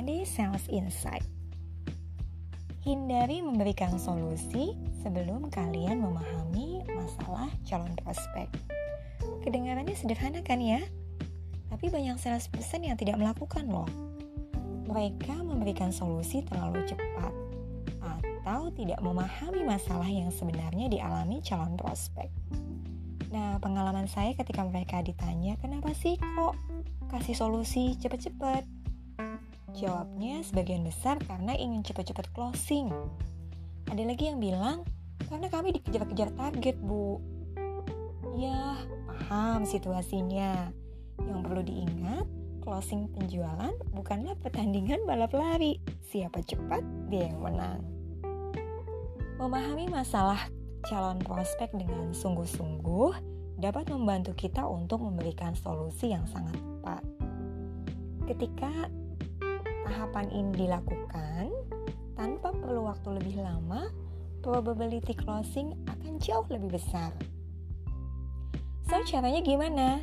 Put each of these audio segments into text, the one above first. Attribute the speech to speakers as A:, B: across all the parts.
A: Sales Insight. Hindari memberikan solusi sebelum kalian memahami masalah calon prospek. Kedengarannya sederhana kan ya? Tapi banyak salesperson yang tidak melakukan loh. Mereka memberikan solusi terlalu cepat atau tidak memahami masalah yang sebenarnya dialami calon prospek. Nah, pengalaman saya ketika mereka ditanya, kenapa sih kok kasih solusi cepet-cepet? Jawabnya sebagian besar karena ingin cepet-cepet closing. Ada lagi yang bilang, karena kami dikejar-kejar target, Bu. Ya, paham situasinya. Yang perlu diingat, closing penjualan bukanlah pertandingan balap lari. Siapa cepat, dia yang menang. Memahami masalah calon prospek dengan sungguh-sungguh dapat membantu kita untuk memberikan solusi yang sangat tepat. Ketika tahapan ini dilakukan, tanpa perlu waktu lebih lama, probability closing akan jauh lebih besar. So, caranya gimana?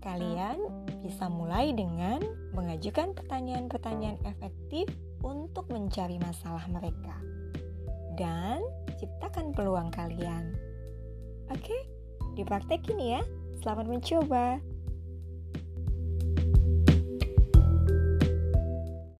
A: Kalian bisa mulai dengan mengajukan pertanyaan-pertanyaan efektif untuk mencari masalah mereka dan ciptakan peluang kalian. Oke, dipraktekin ya. Selamat mencoba.